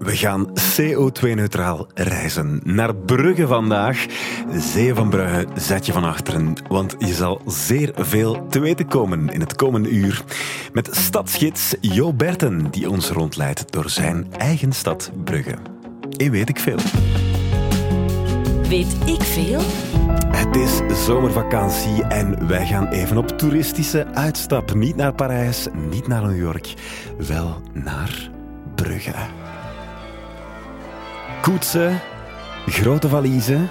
We gaan CO2-neutraal reizen. Naar Brugge vandaag. Zee van Brugge zet je van achteren, want je zal zeer veel te weten komen in het komende uur. Met stadsgids Jo Berten, die ons rondleidt door zijn eigen stad Brugge. En weet ik veel. Weet ik veel? Het is zomervakantie en wij gaan even op toeristische uitstap. Niet naar Parijs, niet naar New York, wel naar Brugge. Koetsen, grote valiezen,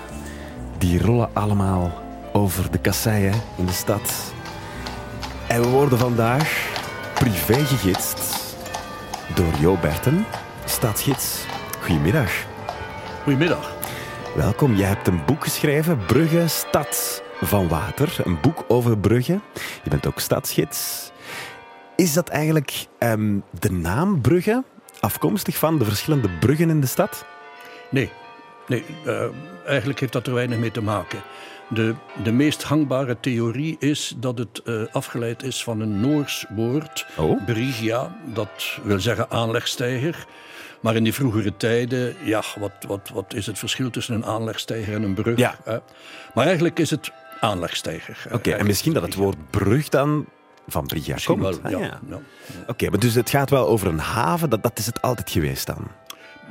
die rollen allemaal over de kasseien in de stad. En we worden vandaag privé gegidst door Jo Berten, stadsgids. Goedemiddag. Goedemiddag. Welkom. Jij hebt een boek geschreven, Brugge, Stad van Water. Een boek over Brugge. Je bent ook stadsgids. Is dat eigenlijk ehm, de naam Brugge afkomstig van de verschillende bruggen in de stad? Nee, nee uh, eigenlijk heeft dat er weinig mee te maken. De, de meest hangbare theorie is dat het uh, afgeleid is van een Noors woord, oh. Brigia, dat wil zeggen aanlegstijger. Maar in die vroegere tijden, ja, wat, wat, wat is het verschil tussen een aanlegstijger en een brug? Ja. Maar eigenlijk is het aanlegstijger. Oké, en misschien dat het woord brug dan van Brigia Misschien komt. Wel, Ah, ja. ja. ja. Oké, maar dus het gaat wel over een haven, dat, dat is het altijd geweest dan?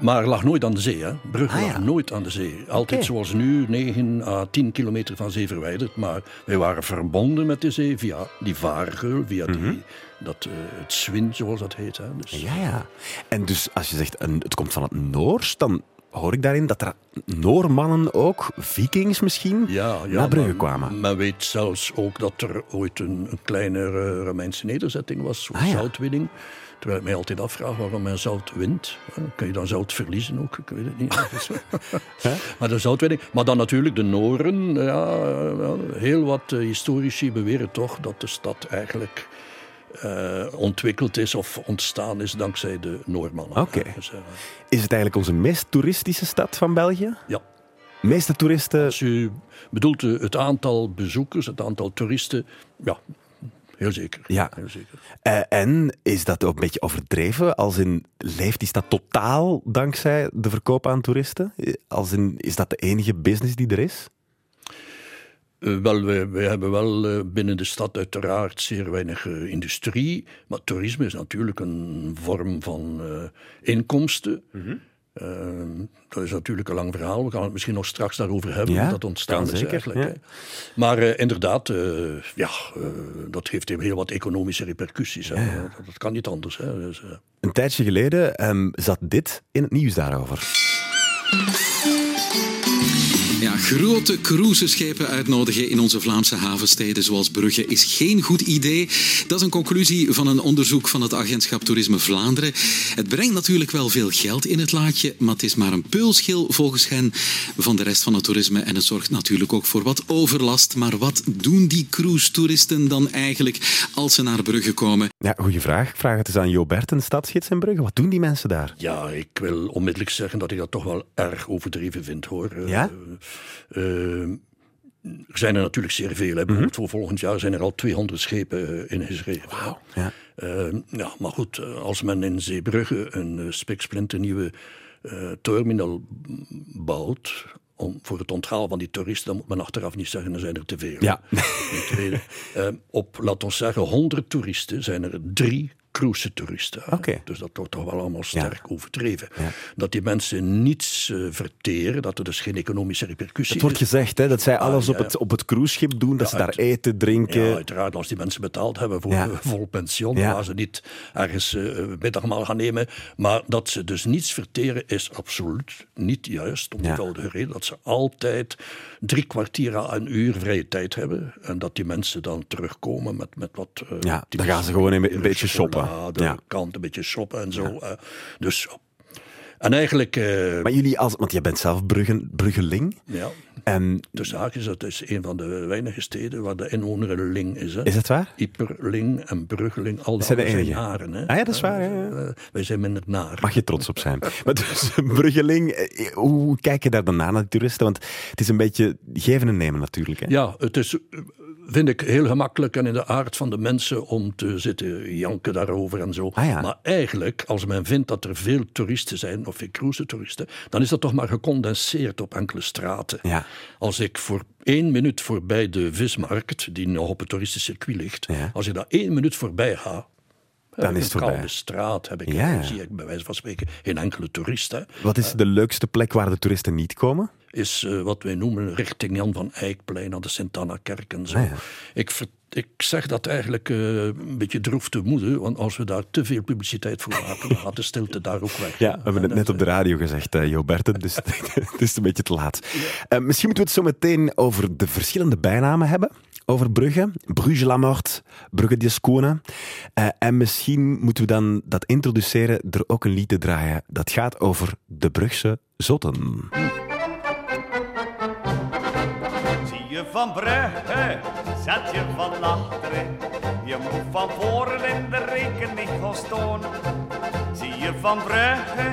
Maar lag nooit aan de zee. Hè? Brugge Ah, lag ja. nooit aan de zee. Altijd zoals nu, 9 à 10 kilometer van zee verwijderd. Maar wij waren verbonden met de zee via die vaargeul, via die, dat, eh, het Swin, zoals dat heet. Hè? Dus, Ja, ja. En dus als je zegt een, het komt van het Noors, dan hoor ik daarin dat er Noormannen ook, vikings misschien, ja, ja, naar Brugge maar kwamen. Men weet zelfs ook dat er ooit een, een kleine eh, Romeinse nederzetting was, Ah, ja. Terwijl ik mij altijd afvraag waarom men zout wint. Kun je dan zout verliezen ook? Ik weet het niet. maar de zoutwinning. Maar dan natuurlijk de Noren. Ja, heel wat eh, historici beweren toch dat de stad eigenlijk eh, ontwikkeld is of ontstaan is dankzij de Noormannen. Oké. Dus, eh, Is het eigenlijk onze meest toeristische stad van België? ja. Meeste toeristen... Als u bedoelt het aantal bezoekers, het aantal toeristen, ja, heel zeker. Ja. Heel zeker. Eh, en is dat ook een beetje overdreven? Als in, leeft die stad totaal dankzij de verkoop aan toeristen? Als in, is dat de enige business die er is? Eh, wel, wij, wij hebben wel eh, binnen de stad uiteraard zeer weinig industrie. Maar toerisme is natuurlijk een vorm van inkomsten. Eh, dat is natuurlijk een lang verhaal. We gaan het misschien nog straks daarover hebben. Ja, dat ontstaan is zeker, eigenlijk. ja. Maar eh, inderdaad, eh, ja, eh, dat heeft heel wat economische repercussies. Hè. Dat, dat kan niet anders. Hè. Dus, Een tijdje geleden ehm, zat dit in het nieuws daarover. Ja, grote cruiseschepen uitnodigen in onze Vlaamse havensteden zoals Brugge is geen goed idee. Dat is een conclusie van een onderzoek van het agentschap Toerisme Vlaanderen. Het brengt natuurlijk wel veel geld in het laadje, maar het is maar een peulschil volgens hen van de rest van het toerisme. En het zorgt natuurlijk ook voor wat overlast. Maar wat doen die cruise-toeristen dan eigenlijk als ze naar Brugge komen? Ja, goede vraag. Ik vraag het eens aan Jo Berten, stadsgids in Brugge. Wat doen die mensen daar? Ja, ik wil onmiddellijk zeggen dat ik dat toch wel erg overdreven vind hoor. Ja? eh, er zijn er natuurlijk zeer veel. Hè. Bijvoorbeeld voor volgend jaar zijn er al 200 schepen eh, ingeschreven. Ja. Eh, ja, maar goed, eh, als men in Zeebrugge een uh, spiksplinternieuwe eh, terminal bouwt. Om, voor het onthaal van die toeristen, dan moet men achteraf niet zeggen, er zijn er te veel. Ja. Ten tweede, eh, op, laten we zeggen, 100 toeristen zijn er drie cruise toeristen. Dus dat wordt toch wel allemaal sterk overdreven. Ja. Dat die mensen niets eh, verteren, dat er dus geen economische repercussie Het wordt gezegd hè, dat zij alles ja, op het, op het cruiseschip doen, dat ze daar eten, drinken. Ja, uiteraard, als die mensen betaald hebben voor een vol pensioen, gaan ze niet ergens eh, middagmaal gaan nemen. Maar dat ze dus niets verteren is absoluut niet juist. Om eenvoudige reden dat ze altijd drie kwartier à een uur vrije tijd hebben. En dat die mensen dan terugkomen met, met wat... eh, Ja, dan gaan ze gewoon een, een beetje shoppen. Chocolade, Ja. kant, een beetje shoppen en zo. eh. dus... En eigenlijk... eh, Maar jullie, als, want jij bent zelf Bruggen, Bruggeling. ja, En tussen haakjes, dat is een van de weinige steden waar de inwoner een ling is. Hè. is het waar? Iperling en Bruggeling, al Dat zijn de zijn enige. naren. Hè? Ah ja, dat is waar, ja. Eh, wij zijn minder naar. Mag je trots op zijn. Maar dus, Bruggeling, hoe kijk je daar dan naar, naar die toeristen? Want het is een beetje geven en nemen natuurlijk. Hè? Ja, het is, vind ik heel gemakkelijk en in de aard van de mensen om te zitten janken daarover en zo. Ah, Maar eigenlijk, als men vindt dat er veel toeristen zijn, of veel cruise-toeristen, dan is dat toch maar gecondenseerd op enkele straten. Ja. Als ik voor één minuut voorbij de vismarkt, die nog op het toeristisch circuit ligt, Ja. als ik daar één minuut voorbij ga, heb ik is het een voorbij. koude straat, heb ik, Ja, ja. zie ik bij wijze van spreken geen enkele toerist. Hè. Wat is de leukste plek waar de toeristen niet komen? Is eh, wat wij noemen richting Jan van Eyckplein aan de Sint-Anna-kerk en zo. Ah, ik, ik zeg dat eigenlijk eh, een beetje droef te moede, want als we daar te veel publiciteit voor maken, dan gaat de stilte daar ook weg. Ja, we hebben het net op de radio gezegd, eh Jo Berten, dus het is een beetje te laat. Eh, misschien moeten we het zo meteen over de verschillende bijnamen hebben. Over Brugge, Bruges la Mort, Brugge die Skone. Eh, en misschien moeten we dan dat introduceren door ook een lied te draaien dat gaat over de Brugse zotten. Van Brugge, zet je van achteren. Je moet van voren in de rekening gaan staan. Zie je van Brugge,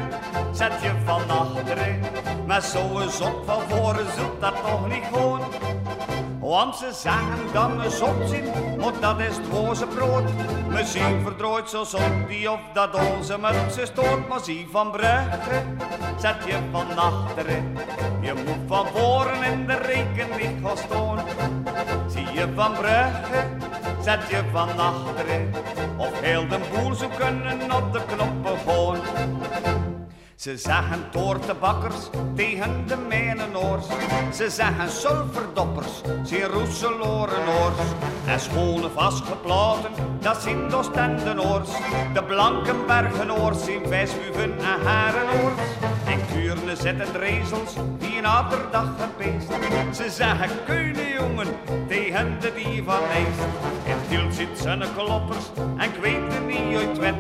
zet je van achteren. Maar zo'n zot van voren zult dat toch niet gewoon. Want ze zeggen dat we zot zien, maar dat is het woze brood. We zien verdrooid zo zot die of dat onze mutsen stoort. Maar zie van Brugge, zet je van achteren. Je moet van voren in de rekening gaan staan. Zie je van Brugge, zet je van achteren. Of heel de boel zo kunnen op de knoppen gaan. Ze zeggen toortenbakkers tegen de mijnenoors. Ze zeggen sulverdoppers, zien roeselorenoors. En schone vastgeplaten, dat zien Oostendenoors. De Blankenbergenoors zien Wijsbuven en Herenoors. En Kuurne zetten drezels, die een aterdag gepeest. Ze zeggen keunejongen tegen de die van Nijst. In Tiel zit zijn kloppers en ik weet er niet uit wet.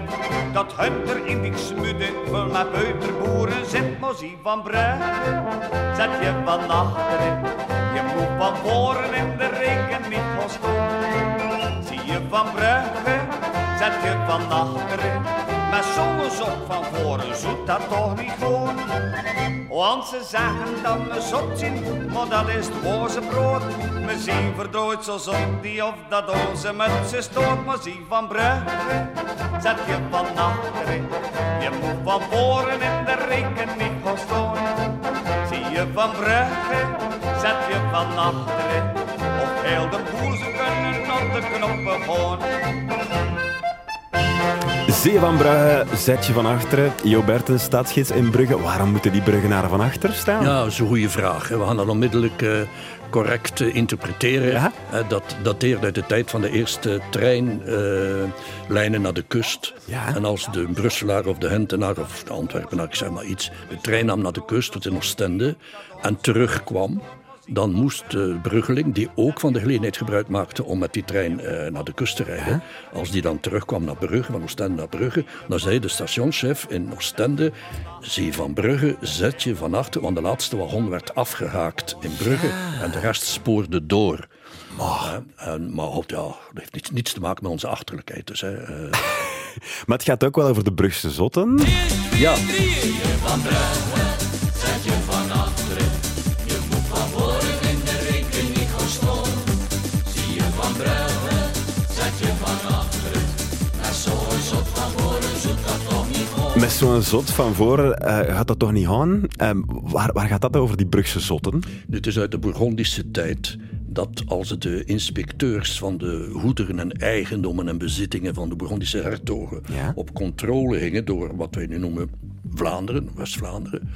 Dat hunter in die smude vol met buitenboeren zit. Maar van Brugge, zet je van achteren. Je moet van voren in de reken niet staan. Zie je van Brugge, zet je van achteren. Met zo'n zot van voren zoet dat toch niet gewoon. Want ze zeggen dat we zot zien, maar dat is het woze brood. We zien verdooid zo zot die of dat onze mutsen stoot. Maar zie van Brugge, zet je van achteren. Je moet van voren in de rekening gaan staan. Zie je van Brugge, zet je van achteren. Of heel de boel ze kunnen op de knoppen gaan. Zee van Brugge, zet je van achteren. Jo Berten, staatsgids in Brugge. Waarom moeten die Bruggenaren van achter staan? Ja, dat is een goede vraag. We gaan dat onmiddellijk eh, correct eh, interpreteren. Ja. Eh, dat dateert uit de tijd van de eerste treinlijnen naar de kust. Ja. En als de Brusselaar of de Hentenaar of de Antwerpenaar, ik zeg maar iets, de trein nam naar de kust tot in Oostende en terugkwam, dan moest de bruggeling, die ook van de gelegenheid gebruik maakte om met die trein eh, naar de kust te rijden, als die dan terugkwam naar Brugge, van Oostende naar Brugge, dan zei de stationschef in Oostende, zie van Brugge, zet je van achter, want de laatste wagon werd afgehaakt in Brugge en de rest spoorde door. Maar, en, maar goed, ja, dat heeft niets, niets te maken met onze achterlijkheid. Dus, hè. eh, Maar het gaat ook wel over de Brugse zotten. ja, Met zo'n zot van voor eh, gaat dat toch niet gaan? Ehm, waar, waar gaat dat over, die Brugse zotten? Dit is uit de Burgondische tijd dat als de inspecteurs van de goederen en eigendommen en bezittingen van de Burgondische hertogen Ja. op controle gingen door wat wij nu noemen Vlaanderen, West-Vlaanderen,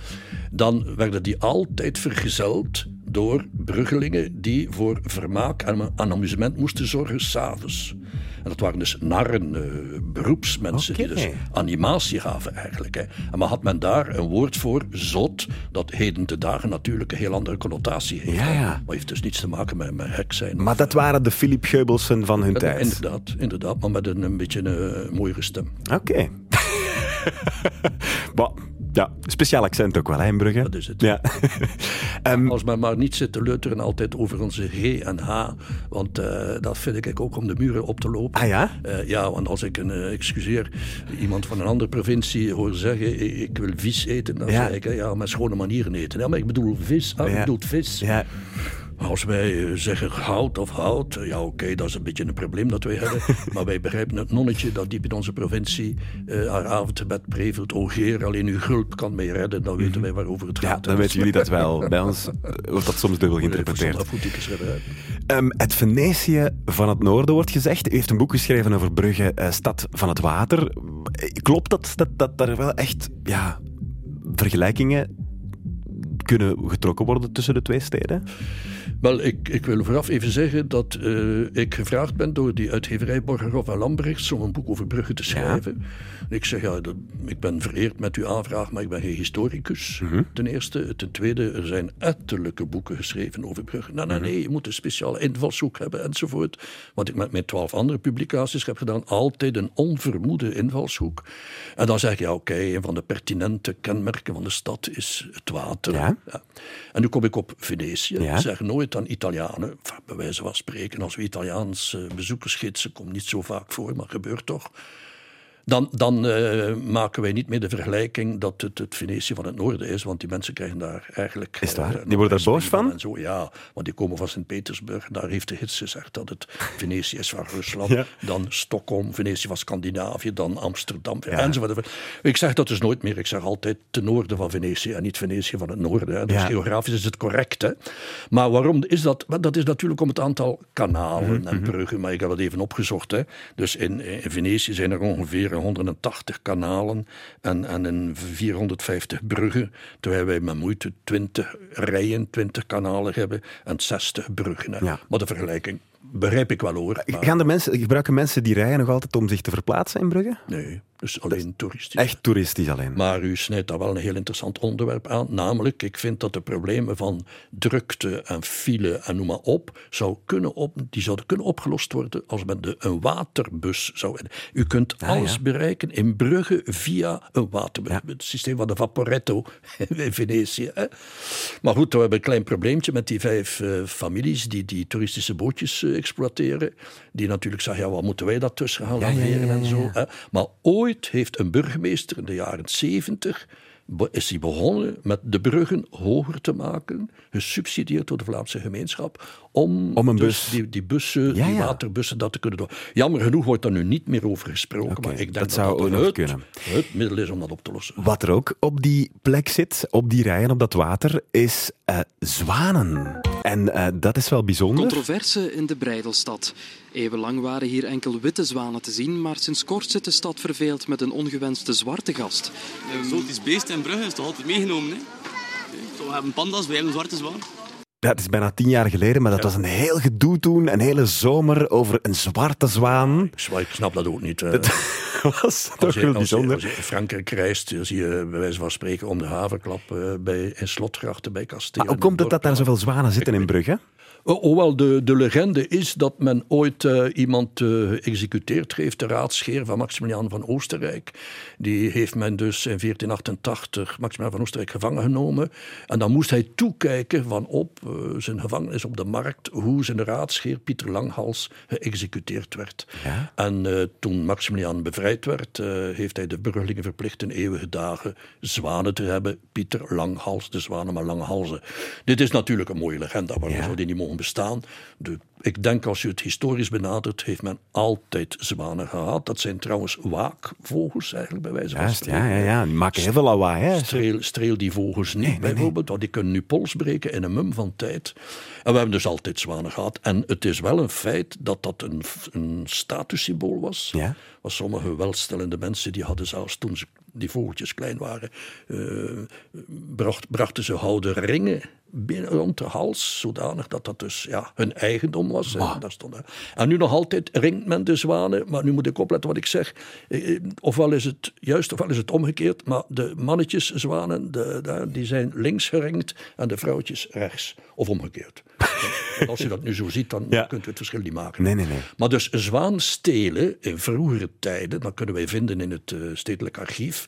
dan werden die altijd vergezeld door bruggelingen die voor vermaak en aan amusement moesten zorgen s'avonds. En dat waren dus narren, eh, beroepsmensen die dus animatie gaven eigenlijk. Hè. En maar had men daar een woord voor, zot, dat heden te dagen natuurlijk een heel andere connotatie heeft. Ja, ja. Maar heeft dus niets te maken met, met hek zijn. Maar dat waren de Philip Geubelsen van hun Eh, tijd. Inderdaad, inderdaad, maar met een, een beetje een eh, mooiere stem. Oké. Maar, ja, speciaal accent ook wel, hè, in Brugge? Dat is het. Ja. Ehm, Als men maar niet zit te leuteren altijd over onze G en H, want eh, dat vind ik ook om de muren op te lopen. Ah ja? Eh, ja, want als ik een, eh, excuseer, iemand van een andere provincie hoor zeggen, ik, ik wil vis eten, dan Ja. zeg ik, ja, met schone manieren eten. Ja, maar ik bedoel vis, ah, Ja. ik bedoel vis. ja. Als wij eh, zeggen goud of hout, eh, ja oké, dat is een beetje een probleem dat wij hebben. maar wij begrijpen het nonnetje dat diep in onze provincie uh, haar avondbed prevelt. Ogeer, alleen uw gulp kan mij redden, dan weten wij waarover het gaat. Ja, dan weten jullie dat wel. Bij ons wordt dat soms dubbel geïnterpreteerd. Um, het Venetië van het Noorden wordt gezegd. U heeft een boek geschreven over Brugge, uh, stad van het water. Klopt dat, dat, dat daar wel echt ja, vergelijkingen kunnen getrokken worden tussen de twee steden? Wel, ik, ik wil vooraf even zeggen dat uh, ik gevraagd ben door die uitgeverij Borgerhoff en Lambrechts om een boek over Brugge te schrijven. Ik zeg, ja, dat, ik ben vereerd met uw aanvraag, maar ik ben geen historicus, -hmm. ten eerste. Ten tweede, er zijn etterlijke boeken geschreven over Brugge. Nou, nee, nee, je moet een speciale invalshoek hebben enzovoort. Wat ik met mijn twaalf andere publicaties heb gedaan, altijd een onvermoede invalshoek. En dan zeg je, ja, oké, okay, een van de pertinente kenmerken van de stad is het water. Ja. Ja. En nu kom ik op Venetië. Ja. Zeg nooit aan Italianen, bij wijze van spreken, als we Italiaans bezoekersgidsen, komt niet zo vaak voor, maar gebeurt toch dan, dan uh, maken wij niet meer de vergelijking dat het het Venetië van het noorden is, want die mensen krijgen daar eigenlijk... Is dat? Uh, die worden daar boos van? En zo, ja, want die komen van Sint-Petersburg. Daar heeft de gids gezegd dat het Venetië is van Rusland, ja. dan Stockholm, Venetië van Scandinavië, dan Amsterdam, ja. enzovoort. Ik zeg dat dus nooit meer. Ik zeg altijd ten noorden van Venetië en niet Venetië van het noorden. Hè. Dus ja. geografisch is het correct. Hè. Maar waarom is dat? Dat is natuurlijk om het aantal kanalen mm -hmm. en bruggen, maar ik heb het even opgezocht. Hè. Dus in, in Venetië zijn er ongeveer 180 kanalen en, en in 450 bruggen, terwijl wij met moeite 20 rijen, 20 kanalen hebben en 60 bruggen. Ja. Maar de vergelijking begrijp ik wel hoor. Maar... Gaan de mensen, gebruiken mensen die rijden nog altijd om zich te verplaatsen in Brugge? Nee, dus alleen toeristisch. Echt toeristisch alleen. Maar u snijdt daar wel een heel interessant onderwerp aan. Namelijk, ik vind dat de problemen van drukte en file en noem maar op, zou kunnen op die zouden kunnen opgelost worden als men de, een waterbus zou hebben. U kunt ah, alles ja. bereiken in Brugge via een waterbus. Ja. Het systeem van de Vaporetto in Venetië. Hè? Maar goed, we hebben een klein probleempje met die vijf uh, families die die toeristische bootjes uh, exploiteren. Die natuurlijk zeggen, ja, wat moeten wij dat tussen gaan laveren en zo. Hè? Maar ooit heeft een burgemeester in de jaren 70 is hij begonnen met de bruggen hoger te maken, gesubsidieerd door de Vlaamse gemeenschap, om, om een dus bus. die, die bussen, ja, die ja. waterbussen, dat te kunnen doen. Jammer genoeg wordt daar nu niet meer over gesproken, maar ik denk dat dat zou dat het, kunnen. het middel is om dat op te lossen. Wat er ook op die plek zit, op die rijen, op dat water, is eh, zwanen. En eh, dat is wel bijzonder. Controverse in de Breidelstad. Eeuwenlang waren hier enkel witte zwanen te zien, maar sinds kort zit de stad verveeld met een ongewenste zwarte gast. Een exotisch beest in Brugge is toch altijd meegenomen, hè? We hebben panda's, wij hebben een zwarte zwaan. Het is bijna tien jaar geleden, maar dat was een heel gedoe toen. Een hele zomer over een zwarte zwaan. Ik snap dat ook niet. eh. Dat was toch als, je, bijzonder. als je Frankrijk reist, zie je bij wijze van spreken om de havenklap eh, bij, in slotgrachten bij kastelen. Maar hoe komt het dat daar zoveel zwanen zitten in Brugge? Oh, oh, wel, de, de legende is dat men ooit eh, iemand eh, geëxecuteerd heeft, de raadsheer van Maximiliaan van Oostenrijk. Die heeft men dus in 1488 Maximiliaan van Oostenrijk gevangen genomen. En dan moest hij toekijken van op eh, zijn gevangenis op de markt hoe zijn raadsheer Pieter Langhals geëxecuteerd werd. Ja? En eh, toen Maximiliaan bevrijd werd, eh, heeft hij de burgerlingen verplicht in eeuwige dagen zwanen te hebben. Pieter Langhals, de zwanen met lange halzen. Dit is natuurlijk een mooie legende, waarom Ja. die niet mogen bestaan? De, ik denk als je het historisch benadert, heeft men altijd zwanen gehad. Dat zijn trouwens waakvogels eigenlijk, bij wijze van Juist, spreken. ja, ja, ja. Die maken heel veel lawaai. Hè. Streel, streel die vogels niet, nee, nee. bijvoorbeeld, want die kunnen nu pols breken in een mum van tijd. En we hebben dus altijd zwanen gehad. En het is wel een feit dat dat een, een statussymbool was. Ja. Want sommige welstellende mensen die hadden zelfs toen ze, die vogeltjes klein waren, eh, bracht, brachten ze houden ringen binnen, rond de hals, zodanig dat dat dus ja, hun eigendom was. En, daar stond, en nu nog altijd ringt men de zwanen, maar nu moet ik opletten wat ik zeg. Eh, eh, Ofwel is het juist, ofwel is het omgekeerd, maar de mannetjes zwanen, de, de- die zijn links geringd en de vrouwtjes rechts. Of omgekeerd. Want als je dat nu zo ziet, dan Ja. kunt u het verschil niet maken. Nee, nee, nee. Maar dus zwaanstelen in vroegere tijden, dat kunnen wij vinden in het eh, stedelijk archief,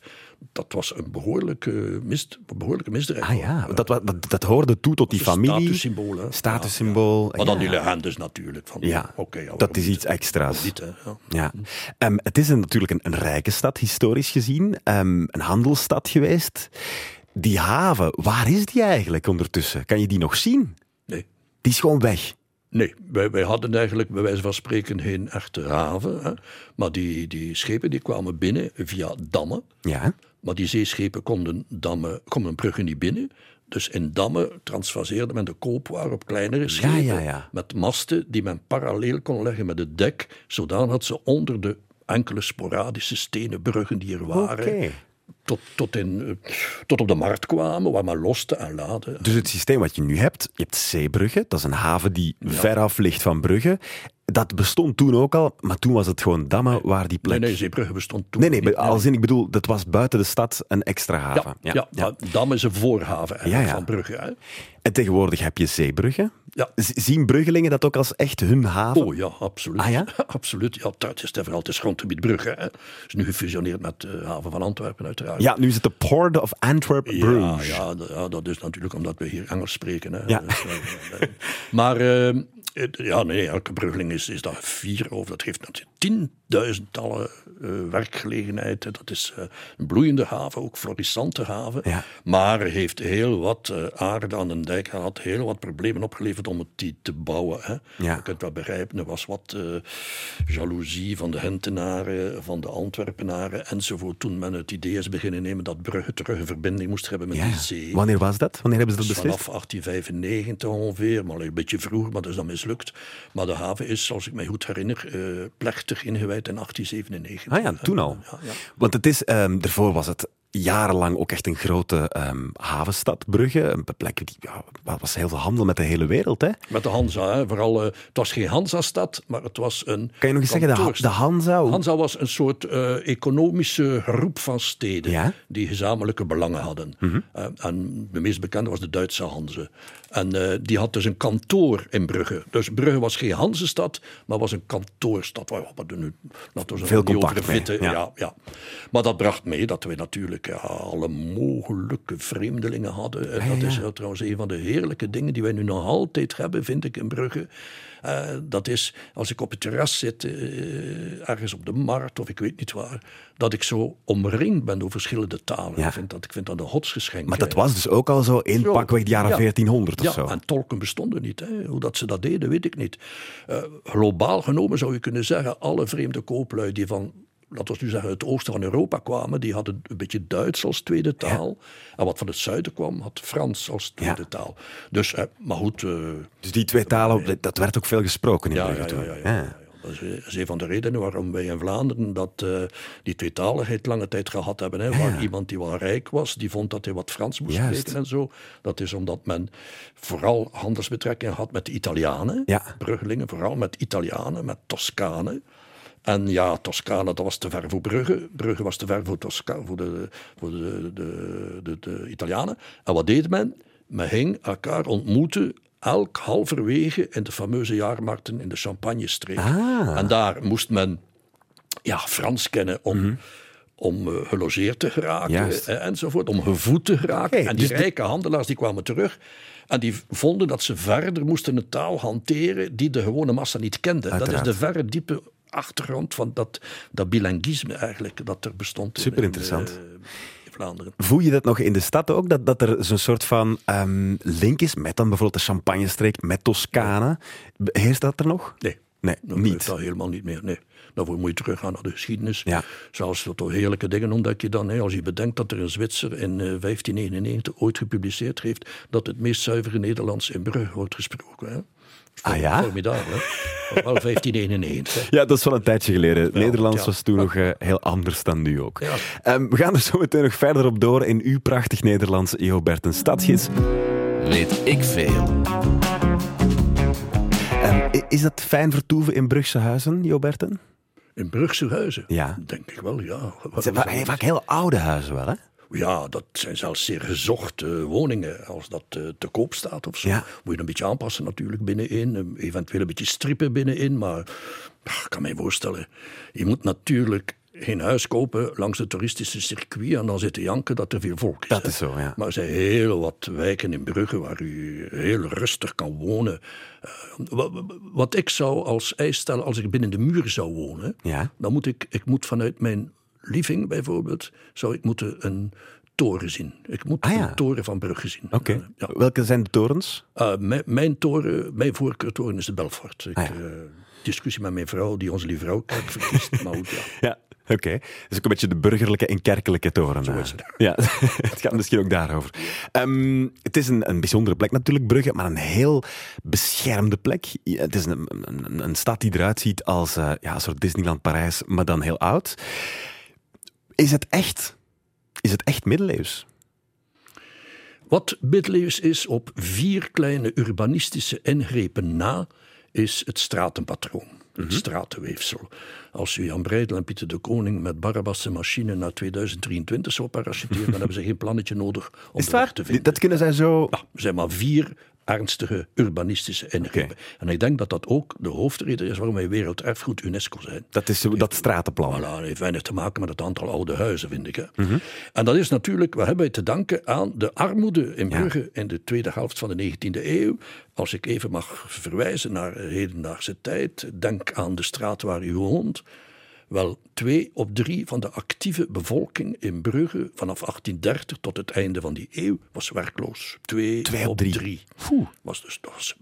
dat was een behoorlijke, mis, behoorlijke misdrijf. Ah ja, dat, dat, dat hoorde toe tot die familie. statussymbool, hè? Statussymbool. Maar dan ja. die legendes natuurlijk. Van, Ja, oké, ja, dat is iets extra's. Niet? Ja. Ja. Ehm, het is een, natuurlijk een, een rijke stad, historisch gezien. Ehm, een handelsstad geweest. Die haven, waar is die eigenlijk ondertussen? Kan je die nog zien? Die is gewoon weg. Nee, wij, wij hadden eigenlijk bij wijze van spreken geen echte haven. Hè. Maar die, die schepen die kwamen binnen via dammen. Ja. Maar die zeeschepen konden, dammen, konden bruggen niet binnen. Dus in dammen transfaseerde men de koopwaar op kleinere schepen. ja, ja. Met masten die men parallel kon leggen met het dek. Zodanig dat ze onder de enkele sporadische stenen bruggen die er waren. Tot, tot, in, eh, tot op de markt kwamen, waar men loste en laadde. Dus het systeem wat je nu hebt, je hebt Zeebrugge, dat is een haven die veraf ligt van Brugge. Dat bestond toen ook al, maar toen was het gewoon dammen waar die plek... Nee, nee, Zeebrugge bestond toen Nee, nee, niet. als in, ik bedoel, dat was buiten de stad een extra haven. Ja, ja, maar Dam is een voorhaven eigenlijk Ja, ja. van Brugge. Hè? En tegenwoordig heb je Zeebrugge. Ja. Zien Bruggelingen dat ook als echt hun haven? Oh ja, absoluut. Ah, ja? absoluut. Ja, het is vooral het is grondgebied Brugge. Hè. is nu gefusioneerd met de haven van Antwerpen uiteraard. Ja, nu is het de Port of Antwerp Bruges. ja, ja, dat is natuurlijk omdat we hier Engels spreken. Hè. Ja. Dus, eh, eh, maar eh, het- ja, nee, elke bruggeling is, is daar vier over. Dat geeft natuurlijk tienduizendtallen eh werkgelegenheid. Dat is eh, een bloeiende haven, ook florissante haven. Ja. Maar heeft heel wat eh, aarde aan een dijk gehad, heel wat problemen opgeleverd om het die te bouwen. Hè. Ja. Je kunt wel begrijpen, er was wat eh, jaloezie van de Hentenaren, van de Antwerpenaren enzovoort. Toen men het idee is beginnen nemen dat Brugge terug een verbinding moest hebben met Ja. die zee. Wanneer was dat? Wanneer hebben ze dat Dus beslist? vanaf 1895 ongeveer, maar een beetje vroeger, maar dat is dan mislukt. Maar de haven is, als ik mij goed herinner, eh, plechtig ingewijd in 1897. Ah ja, toen al. Ja, ja. Want het is, ehm daarvoor was het jarenlang ook echt een grote ehm, havenstad, Brugge. Een plek die, ja, waar was heel veel handel met de hele wereld. Hè? Met de Hansa, hè. vooral, eh, het was geen Hansa-stad, maar het was een. Kan je nog eens zeggen, de, de Hansa? Hansa was een soort eh, economische groep van steden Ja. Mhm. die gezamenlijke belangen hadden. Eh, en de meest bekende was de Duitse Hanze. En die had dus een kantoor in Brugge. Dus Brugge was geen Hansestad, maar was een kantoorstad. Waar we doen nu, laten we zo Veel contact mee, ja. Ja, ja. Maar dat bracht mee dat we natuurlijk ja, alle mogelijke vreemdelingen hadden. En dat is eh, trouwens een van de heerlijke dingen die wij nu nog altijd hebben, vind ik, in Brugge. Eh, dat is als ik op het terras zit, eh, ergens op de markt of ik weet niet waar, dat ik zo omringd ben door verschillende talen. Ja. Ik, vind dat, ik vind dat een godsgeschenk. Maar dat eh. was dus ook al zo in Zo. pakweg de jaren Ja. 1400 of ja, zo. en tolken bestonden niet. Hè. Hoe dat ze dat deden, weet ik niet. Eh, globaal genomen zou je kunnen zeggen, alle vreemde kooplui die van, laten we nu zeggen, het oosten van Europa kwamen, die hadden een beetje Duits als tweede taal. En wat van het zuiden kwam, had Frans als tweede Ja. taal. Dus, eh, maar goed... eh, Dus die twee talen, dat- dat werd ook veel gesproken in ja, Brugge ja, toen. ja, ja, ja. Dat is, een van de redenen waarom wij in Vlaanderen dat, eh, die tweetaligheid lange tijd gehad hebben. Hè, waar iemand die wel rijk was, die vond dat hij wat Frans moest Juist. spreken en zo. Dat is omdat men vooral handelsbetrekkingen had met de Italianen. Bruggelingen, vooral met Italianen, met Toscanen. En ja, Toscane, dat was te ver voor Brugge. Brugge was te ver voor, Tosca voor, de, voor de, de, de, de Italianen. En wat deed men? Men ging elkaar ontmoeten elk halverwege in de fameuze jaarmarkten in de Champagne-streek. Ah. En daar moest men ja, Frans kennen om, om eh, gelogeerd te geraken Mhm. Juist. eh, enzovoort, om gevoed te geraken. En die dus de- rijke handelaars die kwamen terug en die vonden dat ze verder moesten een taal hanteren die de gewone massa niet kende. Dat is de verre diepe achtergrond van dat, dat bilinguïsme eigenlijk dat er bestond in, Superinteressant. in, eh, in Vlaanderen. Voel je dat nog in de stad ook? Dat, dat er zo'n soort van ehm, link is met dan bijvoorbeeld de Champagne-streek, met Toscane. Heerst dat er nog? Nee. Nee, Dat niet. Dat helemaal niet meer. Nee. Daarvoor moet je teruggaan naar de geschiedenis. Ja. Zelfs tot heerlijke dingen ontdek je dan. Hè. Als je bedenkt dat er een Zwitser in eh, 1599 ooit gepubliceerd heeft dat het meest zuivere Nederlands in Brugge wordt gesproken. Ah ja? Formidabel, hè? Wel 1591. hè. Ja, dat is wel een tijdje geleden. Nederlands ja. was toen nog eh, heel anders dan nu ook. Ja. Ehm, we gaan er zo meteen nog verder op door in uw prachtig Nederlands, Jo Berten Stadgids. Weet ik veel. Ehm, is dat fijn vertoeven in Brugse huizen, Jo Berten? In Brugse huizen? Ja. Denk ik wel, ja. Het zijn va- vaak heel oude huizen wel, hè? Ja, dat zijn zelfs zeer gezochte woningen. Als dat eh, te koop staat of zo. Ja. Moet je een beetje aanpassen natuurlijk binnenin. eh, Eventueel een beetje strippen binnenin. Maar ik kan me voorstellen. Je moet natuurlijk geen huis kopen langs het toeristische circuit. En dan zitten janken dat er veel volk is. Dat is zo, ja. Maar er zijn heel wat wijken in Brugge waar u heel rustig kan wonen. Eh, wa- wa- wat ik zou als eis stellen als ik binnen de muur zou wonen, Ja. dan moet ik, ik moet vanuit mijn living bijvoorbeeld, zou ik moeten een toren zien. Ik moet Ah, ja. de toren van Brugge zien. Oké. Ja. Welke zijn de torens? Eh, mijn, mijn toren, mijn voorkeurtoren is de Belfort. Ik, Ah, ja. eh, discussie met mijn vrouw, die onze lieve vrouw kijk verkiest. maar goed, ja. Ja, oké. Dus ook een beetje de burgerlijke en kerkelijke toren. Zo is het. Ja, het gaat misschien ook daarover. Ehm, het is een, een bijzondere plek natuurlijk, Brugge, maar een heel beschermde plek. Het is een, een, een stad die eruit ziet als eh, ja, een soort Disneyland Parijs, maar dan heel oud. Is het echt, is het echt middeleeuws? Wat middeleeuws is op vier kleine urbanistische ingrepen na, is het stratenpatroon. Het Mhm. stratenweefsel. Als u Jan Breidel en Pieter de Koning met Barabas' machine naar 2023 zou parachuteren, dan hebben ze geen plannetje nodig om Is het de weg waar? te vinden. Dat kunnen zij zo... Ja, er zijn maar vier ernstige urbanistische ingrepen. En ik denk dat dat ook de hoofdreden is waarom wij werelderfgoed UNESCO zijn. Dat is dat stratenplan. Voilà, dat heeft weinig te maken met het aantal oude huizen, vind ik. Hè. En dat is natuurlijk, we hebben te danken aan de armoede in Brugge in de tweede helft van de 19e eeuw. Als ik even mag verwijzen naar hedendaagse tijd, denk aan de straat waar u woont. Wel, twee op drie van de actieve bevolking in Brugge vanaf 1830 tot het einde van die eeuw was werkloos. Twee, Twee op op drie. drie. Was dus dat was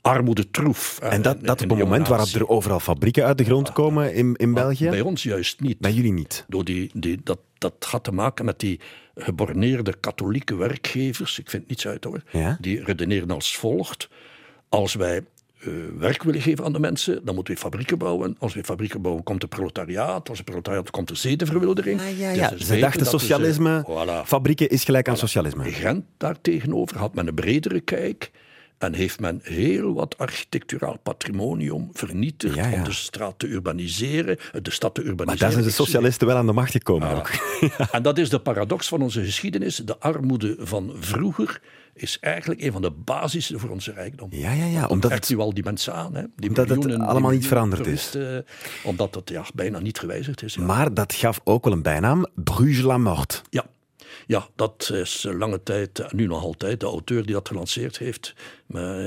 armoede troef. En dat, dat op het moment waarop er overal fabrieken uit de grond komen in, in België? Bij ons juist niet. Bij jullie niet. Door die, die, dat, dat had te maken met die geborneerde katholieke werkgevers. Ik vind niets uit hoor. Ja? Die redeneren als volgt. Als wij werk willen geven aan de mensen, dan moeten we fabrieken bouwen. Als we fabrieken bouwen, komt er proletariaat. Als er proletariaat komt er zedenverwildering. Ah, ja, Dus ja. ze Ze dachten ze- socialisme, Voilà. fabrieken is gelijk aan socialisme. Gent daartegenover had men een bredere kijk en heeft men heel wat architecturaal patrimonium vernietigd Ja, ja. om de straat te urbaniseren, de stad te urbaniseren. Maar daar zijn de socialisten wel aan de macht gekomen ook. En dat is de paradox van onze geschiedenis. De armoede van vroeger is eigenlijk een van de basissen voor onze rijkdom. Ja, ja, ja. Dat Omdat het, u al die mensen aan. Hè? Die Omdat het miljoenen- die allemaal niet veranderd is. Omdat het ja, bijna niet gewijzigd is. Ja. maar dat gaf ook wel een bijnaam, Bruges la Mort. Ja. Ja, dat is lange tijd, nu nog altijd, de auteur die dat gelanceerd heeft,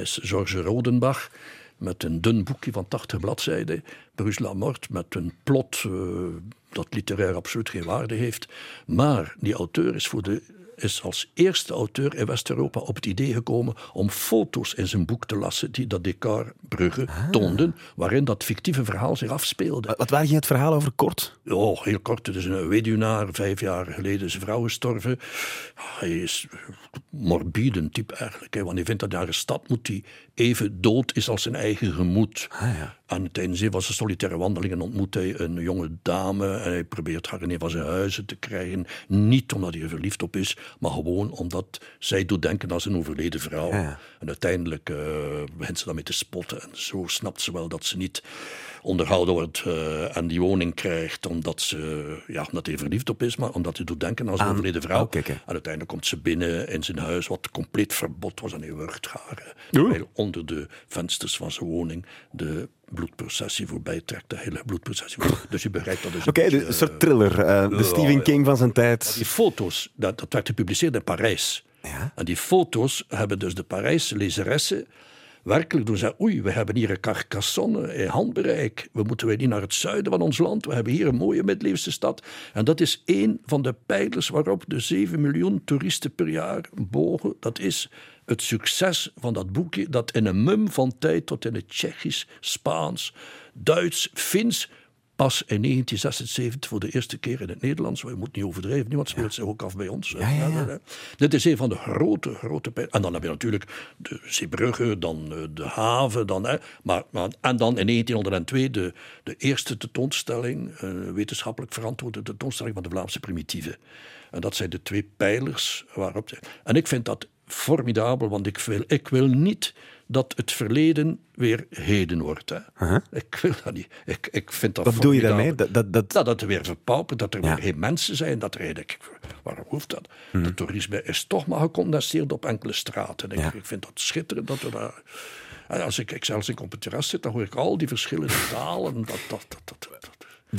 is Georges Rodenbach, met een dun boekje van 80 bladzijden, Bruce la Mort, met een plot eh, dat literair absoluut geen waarde heeft. Maar die auteur is, voor de, is als eerste auteur in West-Europa op het idee gekomen om foto's in zijn boek te lassen die dat decor Brugge toonden, waarin dat fictieve verhaal zich afspeelde. Wat waar ging het verhaal over kort? Oh, heel kort. Het is een weduwnaar. Vijf jaar geleden is zijn vrouw gestorven. Hij is morbide type eigenlijk. Hè, want hij vindt dat naar een stad moet die even dood is als zijn eigen gemoed. En tijdens een van zijn solitaire wandelingen ontmoet hij een jonge dame. En hij probeert haar in een van zijn huizen te krijgen. Niet omdat hij er verliefd op is, maar gewoon omdat zij doet denken aan zijn overleden vrouw. Ja. En uiteindelijk eh, begint ze daarmee te spotten. En zo snapt ze wel dat ze niet onderhouden wordt eh, en die woning krijgt omdat ze ja, omdat hij verliefd op is, maar omdat hij doet denken aan zijn Aan- overleden vrouw. Oh. En uiteindelijk komt ze binnen in zijn huis, wat compleet verbod was en hij wurgt haar. eh. Terwijl onder de vensters van zijn woning de bloedprocessie voorbij trekt, de hele bloedprocessie. Dus je begrijpt dat een Oké, dus een soort thriller. eh, de Stephen. King van zijn tijd. die foto's, dat, dat werd gepubliceerd in Parijs. Ja. En die foto's hebben dus de Parijse lezeressen werkelijk doen zeggen, oei, we hebben hier een Carcassonne in handbereik. We moeten wij niet naar het zuiden van ons land. We hebben hier een mooie middeleeuwse stad. En dat is één van de pijlers waarop de 7 miljoen toeristen per jaar bogen. Dat is het succes van dat boekje dat in een mum van tijd tot in het Tsjechisch, Spaans, Duits, Fins pas in 1976 voor de eerste keer in het Nederlands. We moeten niet overdrijven, niemand speelt zich ook af bij ons. Dit is een van de grote, grote pijlen. En dan heb je natuurlijk de Zeebrugge, dan eh, de haven. Dan, hè. Maar, maar, en dan in 1902 de, de eerste tentoonstelling, eh, wetenschappelijk verantwoorde tentoonstelling van de Vlaamse primitieven. En dat zijn de twee pijlers waarop... En ik vind dat formidabel, want ik wil, ik wil niet dat het verleden weer heden wordt. Hè. Ik wil dat niet. Ik, ik vind dat Wat bedoel je daarmee? Dat, dat, dat, Nou, dat er weer verpaupert, dat er Ja. weer geen mensen zijn. Dat er eigenlijk, waarom hoeft dat? Het toerisme is toch maar gecondenseerd op enkele straten. Ik, Ja. ik vind dat schitterend dat we daar. En als ik, ik zelfs ik op het terras zit, dan hoor ik al die verschillende talen. Dat, dat, dat, dat, dat.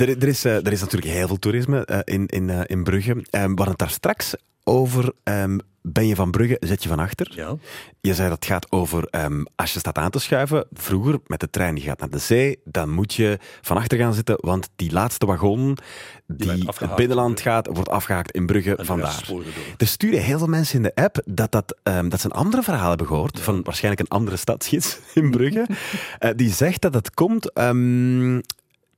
Er, er, is, eh, er is natuurlijk heel veel toerisme eh, in, in, eh, in Brugge. Ehm, we hadden het daar straks over ehm, ben je van Brugge, zet je van achter. Ja. Je zei dat het gaat over ehm, als je staat aan te schuiven. Vroeger met de trein, die gaat naar de zee, dan moet je van achter gaan zitten, want die laatste wagon die het binnenland gaat, wordt afgehaakt in Brugge En vandaar. Er sturen heel veel mensen in de app dat, dat, ehm, dat ze een andere verhaal hebben gehoord, van waarschijnlijk een andere stadsgids in Brugge, eh, die zegt dat het komt ehm,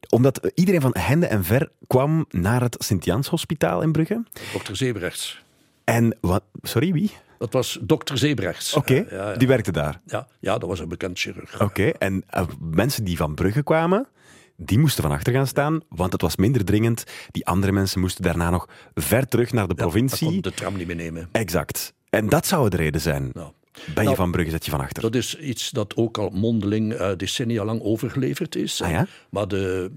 omdat iedereen van hende en ver kwam naar het Sint-Jans Hospitaal in Brugge. Dokter Zebrechts. En wat, sorry, wie? Dat was dokter Zebrechts. Oké, Ja, ja, ja. die werkte daar. Ja, ja, dat was een bekend chirurg. Oké, en eh, mensen die van Brugge kwamen, die moesten van achter gaan staan, want het was minder dringend. Die andere mensen moesten daarna nog ver terug naar de provincie. kon de tram niet meer nemen. Exact. En dat zou de reden zijn. Nou, Ben je Nou, van Brugge, zet je van achter. Dat is iets dat ook al mondeling eh, decennia lang overgeleverd is. Ah ja? Maar de,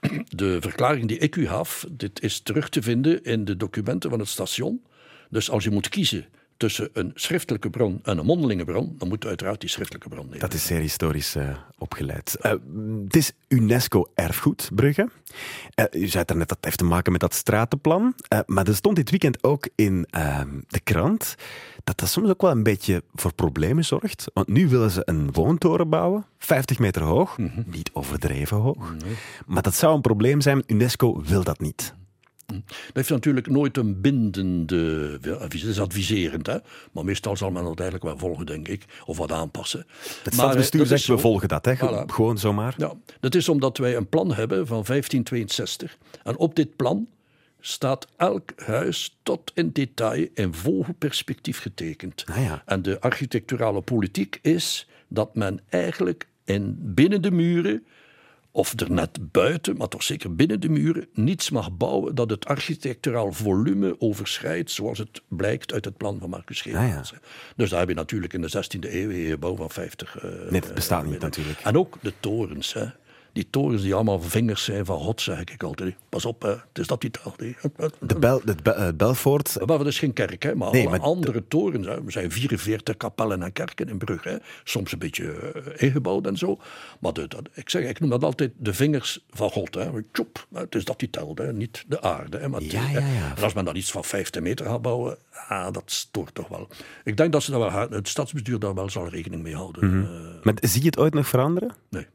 de verklaring die ik u gaf, dit is terug te vinden in de documenten van het station. Dus als je moet kiezen tussen een schriftelijke bron en een mondelinge bron, dan moet je uiteraard die schriftelijke bron nemen. Dat is zeer historisch eh, opgeleid. Eh, het is UNESCO-erfgoed, Brugge. Eh, u zei daarnet dat het heeft te maken met dat stratenplan. Maar er stond dit weekend ook in eh, de krant dat dat soms ook wel een beetje voor problemen zorgt. Want nu willen ze een woontoren bouwen, 50 meter hoog. Niet overdreven hoog. Maar dat zou een probleem zijn. UNESCO wil dat niet. Dat heeft natuurlijk nooit een bindende advies. Het is adviserend, hè? maar meestal zal men dat eigenlijk wel volgen, denk ik, of wat aanpassen. Het stadsbestuur eh, dat zegt, we volgen dat. Hè. Voilà. Gewoon zomaar. Ja, dat is omdat wij een plan hebben van 1562. En op dit plan staat elk huis tot in detail in vogelperspectief getekend. Ah ja. En de architecturale politiek is dat men eigenlijk in, binnen de muren, of er net buiten, maar toch zeker binnen de muren, niets mag bouwen dat het architecturaal volume overschrijdt, zoals het blijkt uit het plan van Marcus Geermans. Dus daar heb je natuurlijk in de 16e eeuw een bouw van 50. eh, Nee, dat bestaat niet binnen. natuurlijk. En ook de torens. Hè. Die torens die allemaal vingers zijn van God, zeg ik altijd. Pas op, hè. het is dat die taal. De, Bel, Be- eh, Belfort, Maar dat is geen kerk, hè, maar Nee, alle maar- andere torens. Hè. Er zijn 44 kapellen en kerken in Brugge. Hè. Soms een beetje eh, ingebouwd en zo. Maar de, dat, ik, zeg, ik noem dat altijd de vingers van God. Hè. Tjoep, het is dat die telt, hè. niet de aarde. Hè, maar het- Ja, ja, ja. En als men dan iets van 50 meter gaat bouwen, ah, dat stoort toch wel. Ik denk dat ze daar wel, het stadsbestuur daar wel zal rekening mee houden. Eh, maar zie je het ooit nog veranderen? nee.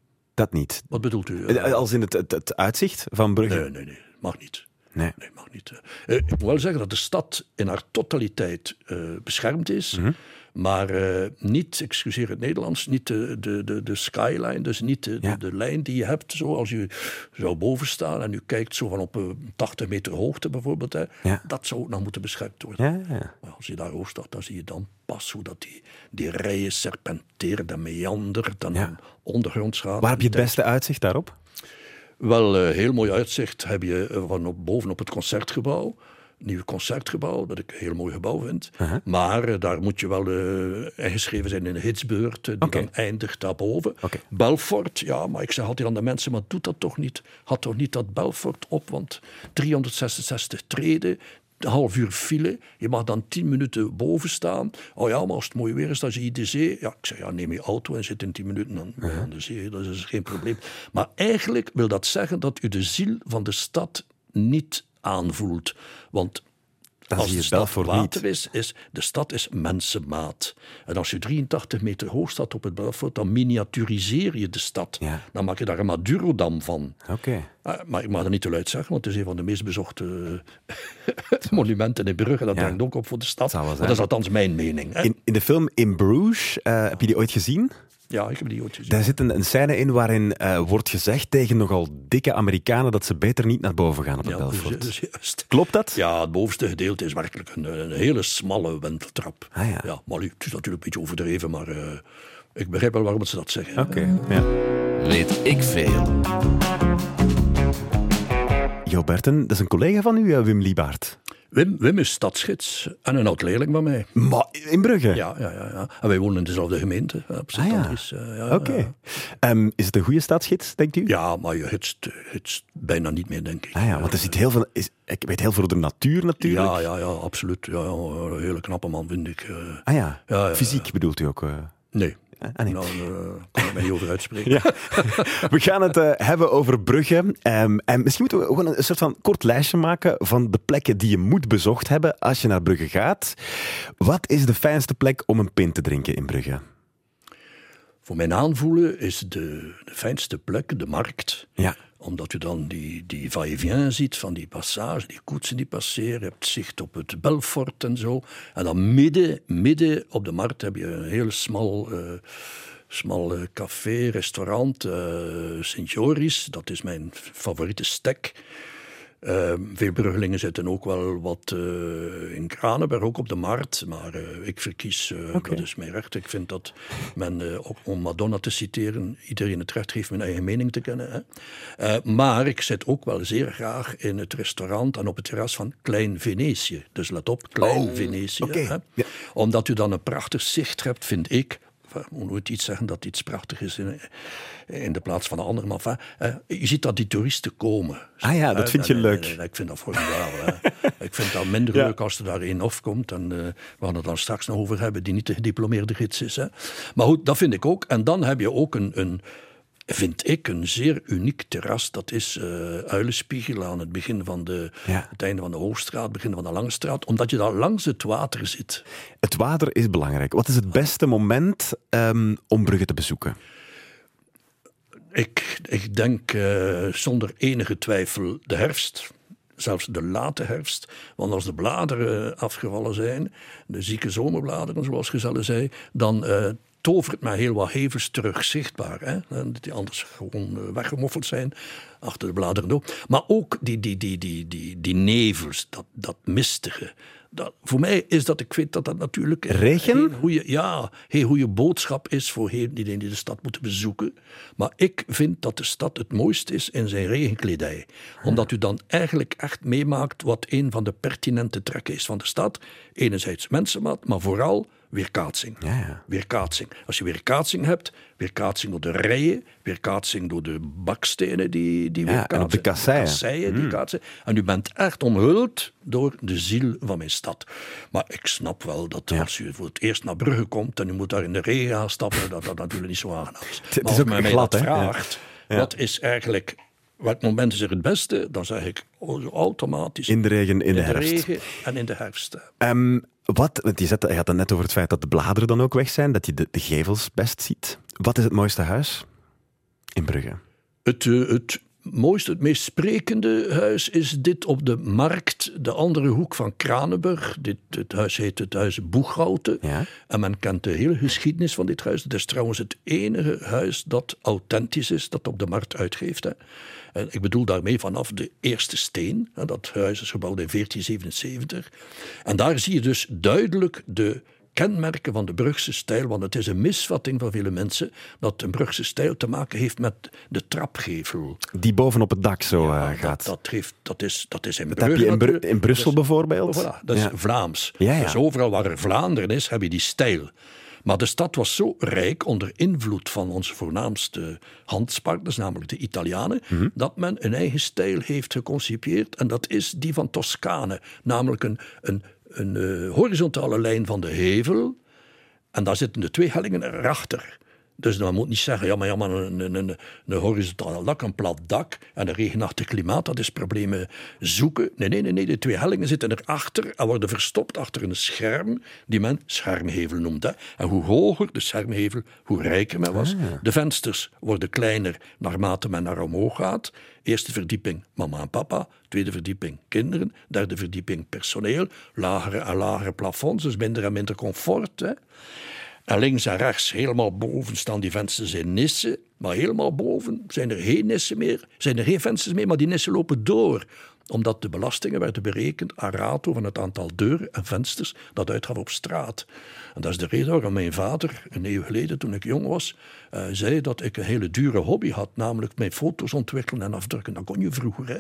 Dat niet. Wat bedoelt u? Eh, Als in het, het, het uitzicht van Brugge? Nee, nee, nee, mag niet. Nee. Nee, mag niet. Eh, ik moet wel zeggen dat de stad in haar totaliteit eh, beschermd is. Mhm. Maar eh, niet, excuseer het Nederlands, niet de, de, de, de skyline, dus niet de, Ja. de, de lijn die je hebt. Zo als je zou boven staan en u kijkt zo van op eh, 80 meter hoogte bijvoorbeeld. Hè, Ja. Dat zou ook nog moeten beschermd worden. Ja, als je daar hoog staat, dan zie je dan pas hoe dat die, die rijen serpenteert en meandert en ondergronds gaat. Waar heb je het beste uitzicht daarop? Wel, eh, heel mooi uitzicht heb je eh, van op, bovenop het concertgebouw. Nieuw concertgebouw, dat ik een heel mooi gebouw vind. Maar eh, daar moet je wel eh, ingeschreven zijn in een hitsbeurt, die dan eindigt daarboven. Oké. Belfort, ja, maar ik zeg altijd aan de mensen, maar doe dat toch niet. Had toch niet dat Belfort op, want 366 treden, half uur file. Je mag dan 10 minuten boven staan. Oh ja, maar als het mooi weer is, dan zie je de zee. Ja, ik zeg, ja, neem je auto en zit in 10 minuten aan, aan de zee. Dat is geen probleem. Maar eigenlijk wil dat zeggen dat u de ziel van de stad niet aanvoelt. Want Dan als je de stad Belfort water niet. is, is, de stad is mensenmaat. En als je 83 meter hoog staat op het Belfort, dan miniaturiseer je de stad. Ja. Dan maak je daar een Madurodam van. Oké. Ah, Maar ik mag dat niet te luid zeggen, want het is een van de meest bezochte eh, monumenten in Brugge. Dat Ja. brengt ook op voor de stad. dat is althans mijn mening. In de film In Bruges, eh, heb je die ooit gezien? Ja, ik heb die ooit gezien. Daar zit een, een scène in waarin eh, wordt gezegd tegen nogal dikke Amerikanen dat ze beter niet naar boven gaan op het Ja, Belfort. dus juist. Klopt dat? Ja, het bovenste gedeelte is werkelijk een, een hele smalle wenteltrap. Ah, ja. maar nu, het is natuurlijk een beetje overdreven, maar eh, ik begrijp wel waarom ze dat zeggen. Oké, ja. Weet ik veel. Jo Berten, dat is een collega van u, eh, Wim Liebaert. Wim, Wim is stadsgids en een oud-leerling van mij. Maar in Brugge? Ja, ja, ja, ja. En wij wonen in dezelfde gemeente, op Ah, ja. Eh, ja, Oké. ja. Ehm, is het een goede staatsgids, denkt u? Ja, maar je hitst, hitst bijna niet meer, denk ik. Ah ja, want er zit heel veel... Is, ik weet heel veel over de natuur natuurlijk. Ja, ja, ja, absoluut. Ja, een hele knappe man, vind ik. eh. Ah ja, Ja, ja, fysiek bedoelt u ook? eh? nee, Ah, nee. Nou, daar kan ik mij niet over uitspreken. Ja. We gaan het eh, hebben over Brugge. Ehm, en misschien moeten we gewoon een soort van kort lijstje maken van de plekken die je moet bezocht hebben als je naar Brugge gaat. Wat is de fijnste plek om een pint te drinken in Brugge? Voor mijn aanvoelen is de, de fijnste plek de markt. Ja. Omdat je dan die, die va-et-vient ziet van die passage, die koetsen die passeren. Je hebt zicht op het Belfort en zo. En dan midden, midden op de markt heb je een heel smal, eh, smal eh, café, restaurant. eh Sint Joris, dat is mijn favoriete stek. Eh, veel Bruggelingen zitten ook wel wat eh, in Kranenberg, ook op de markt. Maar eh, ik verkies, eh, dat is mijn recht. Ik vind dat men, om Madonna te citeren, iedereen het recht heeft mijn eigen mening te kennen. Hè. Maar ik zit ook wel zeer graag in het restaurant en op het terras van Klein Venetië. Dus let op, Klein Oh, Venetië. Hè. Ja. Omdat u dan een prachtig zicht hebt, vind ik. Enfin, Ik moet nooit iets zeggen dat iets prachtig is in, in de plaats van de ander. Maar enfin, eh, je ziet dat die toeristen komen. Ah ja, dat Eh, vind je en- leuk. en- ik vind dat formidabel. hè. ik vind dat minder Ja. leuk als er daar één afkomt. En eh, we gaan het dan straks nog over hebben, die niet de gediplomeerde gids is. Hè. Maar goed, dat vind ik ook. En dan heb je ook een, een vind ik, een zeer uniek terras. Dat is eh Uilenspiegel aan het begin van de, Ja. het einde van de Hoogstraat, begin van de Lange Straat. Omdat je daar langs het water zit. Het water is belangrijk. Wat is het beste moment ehm, om Brugge te bezoeken? Ik, ik denk eh, zonder enige twijfel de herfst. Zelfs de late herfst. Want als de bladeren afgevallen zijn, de zieke zomerbladeren zoals Gezelle zei, dan eh, tovert mij heel wat hevels terug zichtbaar. Hè? En Die anders gewoon eh, weggemoffeld zijn achter de bladeren door. Maar ook die, die, die, die, die, die nevels, dat, dat mistige. Dat, voor mij is dat, ik weet dat dat natuurlijk... Regen? goeie, ja, heel goede boodschap is voor iedereen die de stad moet bezoeken. Maar ik vind dat de stad het mooist is in zijn regenkledij. Omdat u dan eigenlijk echt meemaakt wat een van de pertinente trekken is van de stad. Enerzijds mensenmaat, maar vooral weerkaatsing. Ja, ja. Weerkaatsing. Als je weerkaatsing hebt, weerkaatsing door de rijen, weerkaatsing door de bakstenen die, die Ja, en weerkaatsen. op de kasseien. kasseien die kaatsen. En u bent echt omhuld door de ziel van mijn stad. Maar ik snap wel dat als u voor het eerst naar Brugge komt en u moet daar in de regen gaan stappen, dat dat natuurlijk niet zo aangenaam is. is maar als ook mij glad, dat vraagt, wat is eigenlijk... Welk moment is er het beste? Dan zeg ik oh, automatisch In de regen, in de herfst. regen en in de herfst. Ehm, wat, je, zet, je had het net over het feit dat de bladeren dan ook weg zijn, dat je de, de gevels best ziet. Wat is het mooiste huis in Brugge? Het, eh, het mooiste, het meest sprekende huis is dit op de markt, de andere hoek van Kranenburg. Dit, het huis heet het huis Boeghouten. Ja. En men kent de hele geschiedenis van dit huis. Het is trouwens het enige huis dat authentisch is, dat op de markt uitgeeft. Hè. En ik bedoel daarmee vanaf de eerste steen. Hè, Dat huis is gebouwd in 1477. En daar zie je dus duidelijk de kenmerken van de Brugse stijl, want het is een misvatting van vele mensen dat een Brugse stijl te maken heeft met de trapgevel. Die bovenop het dak zo eh, dat, gaat. dat, heeft, dat, is, dat is in Dat Brugge heb je in, Brussel Dat is- bijvoorbeeld. Voilà, dat is Ja. Vlaams. Ja, ja. Dus overal waar er Vlaanderen is, heb je die stijl. Maar de stad was zo rijk onder invloed van onze voornaamste handelspartners, namelijk de Italianen, Mhm. dat men een eigen stijl heeft geconcipieerd. En dat is die van Toscane. Namelijk een, een, een eh, horizontale lijn van de hevel. En daar zitten de twee hellingen erachter. Dus men moet niet zeggen, ja, maar, ja, maar een, een, een, een horizontale dak, een plat dak en een regenachtig klimaat, dat is problemen zoeken. Nee, nee, nee, nee, de twee hellingen zitten erachter en worden verstopt achter een scherm die men schermhevel noemt. Hè. En hoe hoger de schermhevel, hoe rijker men was. De vensters worden kleiner naarmate men naar omhoog gaat. Eerste verdieping mama en papa, tweede verdieping kinderen, derde verdieping personeel, lagere en lagere plafonds, dus minder en minder comfort. Hè. En links en rechts, helemaal boven, staan die vensters in nissen. Maar helemaal boven zijn er geen nissen meer. Zijn er geen vensters meer, maar die nissen lopen door. Omdat de belastingen werden berekend aan rato van het aantal deuren en vensters dat uitgaf op straat. En dat is de reden waarom mijn vader, een eeuw geleden toen ik jong was, eh, zei dat ik een hele dure hobby had. Namelijk mijn foto's ontwikkelen en afdrukken. Dat kon je vroeger, hè.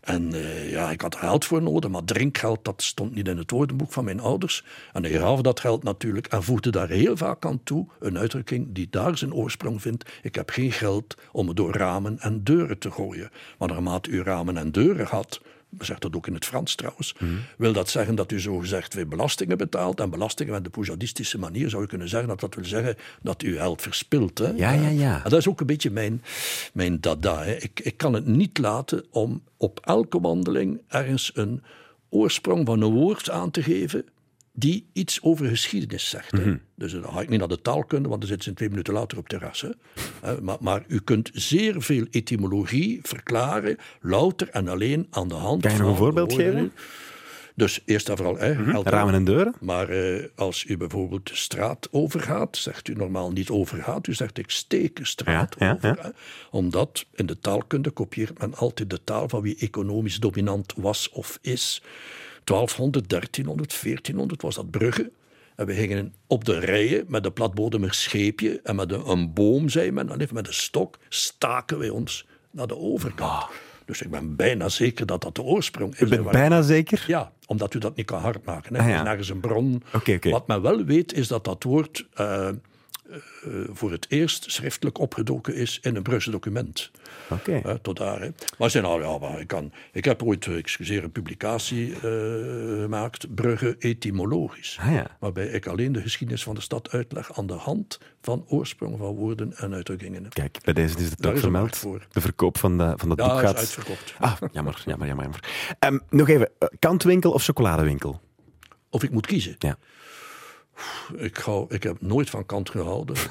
En eh, ja, ik had geld voor nodig, maar drinkgeld dat stond niet in het woordenboek van mijn ouders. En ik gaf dat geld natuurlijk en voegde daar heel vaak aan toe een uitdrukking die daar zijn oorsprong vindt. Ik heb geen geld om het door ramen en deuren te gooien. Maar naarmate u ramen en deuren had, zegt dat ook in het Frans trouwens, wil dat zeggen dat u zogezegd weer belastingen betaalt. En belastingen met de poujadistische manier zou je kunnen zeggen dat dat wil zeggen dat u geld verspilt. Hè? Ja, ja, ja. En dat is ook een beetje mijn, mijn dada. Hè. Ik, ik kan het niet laten om op elke wandeling ergens een oorsprong van een woord aan te geven die iets over geschiedenis zegt. hè. Dus dan ga ik niet naar de taalkunde, want dan zitten ze twee minuten later op terras. Hè. Eh, maar, maar u kunt zeer veel etymologie verklaren, louter en alleen aan de hand Kan je nog van een voorbeeld geven? Dus eerst en vooral, hè, geld- Ramen en deuren? maar eh, als u bijvoorbeeld de straat overgaat, zegt u normaal niet overgaat, u zegt ik steek straat Ja, ja, over. ja. hè. Omdat in de taalkunde kopieert men altijd de taal van wie economisch dominant was of is. 1200, 1300, 1400 was dat Brugge. En we gingen op de rijen met een platbodemer scheepje en met een, een boom, zei men, dan even met een stok, staken wij ons naar de overkant. Dus ik ben bijna zeker dat dat de oorsprong is. Ik ben bijna zeker. ja, omdat u dat niet kan hard maken. Hè. Ah, Er ja. is nergens een bron. Wat men wel weet, is dat dat woord eh, eh, voor het eerst schriftelijk opgedoken is in een Brugse document. Oké. Hè, tot daar. Hè. Maar zei, nou, ja, maar ik, kan, ik heb ooit, eh, excuseer, een publicatie eh, gemaakt, Brugge etymologisch. Ah, ja. Waarbij ik alleen de geschiedenis van de stad uitleg aan de hand van oorsprong van woorden en uitdrukkingen. Kijk, bij deze is het ook vermeld. voor. De verkoop van, de, van dat Ja, boek is gaat... uitverkocht. Ah, jammer, jammer, jammer. jammer. Ehm, nog even, eh, kantwinkel of chocoladewinkel? Of ik moet kiezen. Ja. Ik, hou, ik heb nooit van kant gehouden.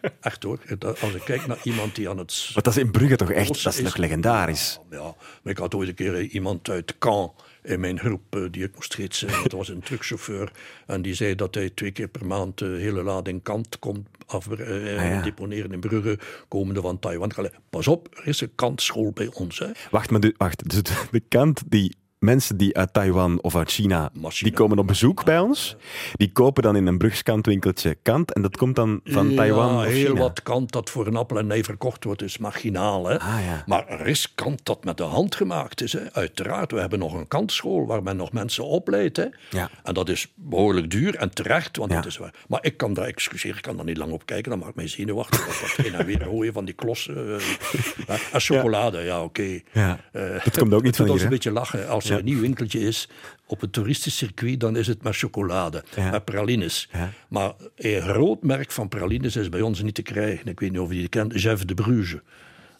Eh, echt hoor. Als ik kijk naar iemand die aan het... Want dat is in Brugge toch echt, dat is nog legendarisch. Ja, maar ik had ooit een keer eh, iemand uit Caen in mijn groep eh, die ik moest gidsen. Dat was een truckchauffeur. En die zei dat hij twee keer per maand de hele lading kant komt af, eh, Ah, ja. deponeren in Brugge, komende van Taiwan. Pas op, er is een kantschool bij ons. Hè. Wacht, maar de, wacht, dus de kant die mensen die uit Taiwan of uit China, Machina. die komen op bezoek bij ons, die kopen dan in een Brugs kantwinkeltje kant en dat komt dan van Taiwan of heel China. wat kant dat voor een appel en ei verkocht wordt, is marginaal. Hè? Ah, ja. Maar er is kant dat met de hand gemaakt is. Hè? Uiteraard, we hebben nog een kantschool waar men nog mensen opleidt. Hè? Ja. En dat is behoorlijk duur en terecht, want dat is waar. Maar ik kan daar, excuseer, ik kan daar niet lang op kijken. Dat maakt mij zenuwachtig. Dat dat heen en weer gooien van die klossen. eh, en chocolade, ja, oké. Ja, Eh, dat komt ook niet van doet ons hier, een beetje lachen. Als er een nieuw winkeltje is op het toeristisch circuit, dan is het met chocolade, met pralines. Maar een groot merk van pralines is bij ons niet te krijgen. Ik weet niet of je die kent, Jeff de Bruges.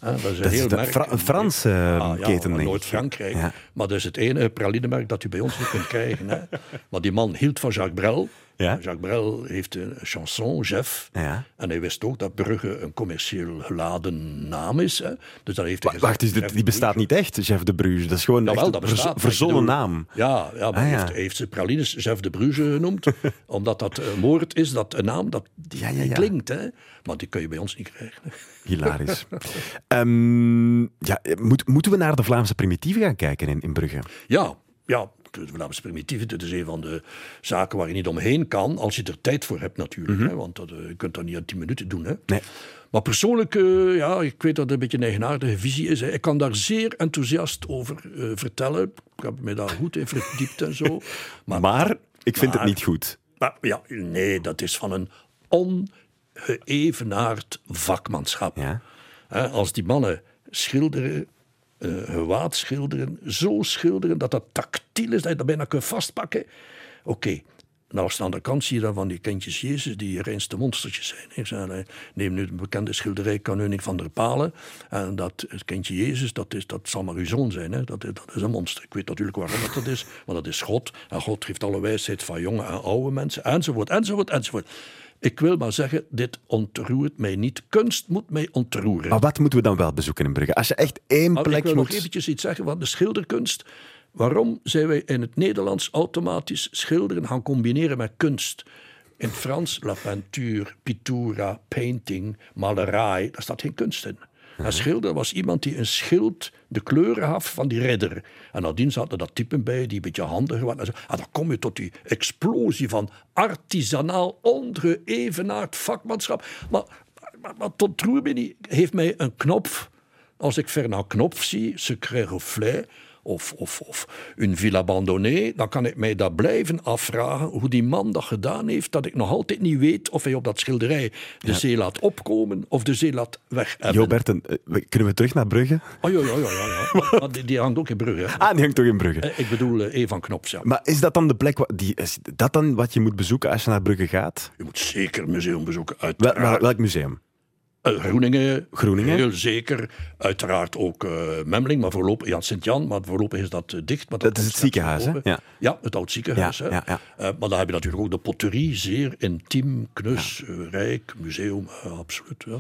Dat is een Dat heel merk. Fra- een Franse Ah, ja, keten, denk. Noord-Frankrijk. Ja. Maar dat is het enige pralinemerk dat u bij ons niet kunt krijgen. Hè. Maar die man hield van Jacques Brel. Ja. Jacques Brel heeft een chanson, Jeff. Ja. En hij wist ook dat Brugge een commercieel geladen naam is. Hè. Dus dan heeft hij gezegd, Wacht, dit- Jeff die bestaat niet echt, Chef de Bruges. Dat is gewoon Jawel, echt dat een bestaat. verzonnen naam. Ja, ja maar Ah, hij, ja. Heeft, hij heeft zijn pralines Chef de Bruges genoemd. omdat dat een woord is, dat een naam dat die, Ja, ja, ja. klinkt. Hè. Maar die kun je bij ons niet krijgen. Hilarisch. Ehm, ja, moet, moeten we naar de Vlaamse primitieven gaan kijken in, in Brugge? Ja, ja. De Vlaamse primitieven, dat is een van de zaken waar je niet omheen kan, als je er tijd voor hebt natuurlijk. hè, want dat, eh, je kunt dat niet in tien minuten doen. Hè. Nee. Maar persoonlijk, eh, ja, ik weet dat het een beetje een eigenaardige visie is. Hè. Ik kan daar zeer enthousiast over eh, vertellen. Ik heb me daar goed in verdiept en zo. Maar, Maar ik vind maar- het niet goed. maar ja, nee, dat is van een ongeëvenaard vakmanschap. Ja. Als die mannen schilderen, eh gewaad schilderen, zo schilderen dat dat tactiel is, dat je dat bijna kunt vastpakken. Oké. Nou, als je aan de kant zie je dan van die kindjes Jezus, die reinste monstertjes zijn. Ik eh, neem nu de bekende schilderij Kanoning van der Palen. En dat het kindje Jezus, dat, is, dat zal maar uw zoon zijn. Hè? Dat, dat is een monster. Ik weet natuurlijk waarom dat, dat is, maar dat is God. En God heeft alle wijsheid van jonge en oude mensen, enzovoort, enzovoort, enzovoort. Ik wil maar zeggen, dit ontroert mij niet. Kunst moet mij ontroeren. Maar wat moeten we dan wel bezoeken in Brugge? Als je echt één Maar plek ik wil moet... nog eventjes iets zeggen van de schilderkunst. Waarom zijn wij in het Nederlands automatisch schilderen gaan combineren met kunst? In het Frans, la peinture, pittura, painting, malerij, daar staat geen kunst in. Een schilder was iemand die een schild de kleuren gaf van die ridder. En nadien zaten dat typen bij die een beetje handig waren. En dan kom je tot die explosie van artisanaal, ongeëvenaard vakmanschap. Maar, maar, maar tot Troerbini heeft mij een knop als ik Fernand Knopf zie, Secret Reflet, of, of, of een villa abandonnée, dan kan ik mij dat blijven afvragen hoe die man dat gedaan heeft, dat ik nog altijd niet weet of hij op dat schilderij de zee laat opkomen of de zee laat weg Jo Berten, eh, kunnen we terug naar Brugge? Oh ja, ja, ja. ja, die, die hangt ook in Brugge. hè. Ah, die hangt toch in Brugge. Eh, Ik bedoel eh, Evan Knops, ja. Maar is dat dan de plek, die, is dat dan wat je moet bezoeken als je naar Brugge gaat? Je moet zeker een museum bezoeken, uiteraard. wel- welk museum? Eh, Groeningen, Groeningen? heel zeker. Uiteraard ook eh Memling, maar voorlopig, ja, Sint-Jan, maar voorlopig is dat eh, dicht. Maar Dat is het ziekenhuis, hè? Ja, het oud ziekenhuis. Ja, hè. ja, ja. Eh, maar dan heb je natuurlijk ook de potterie, zeer intiem, knus, rijk, museum, absoluut. Ja.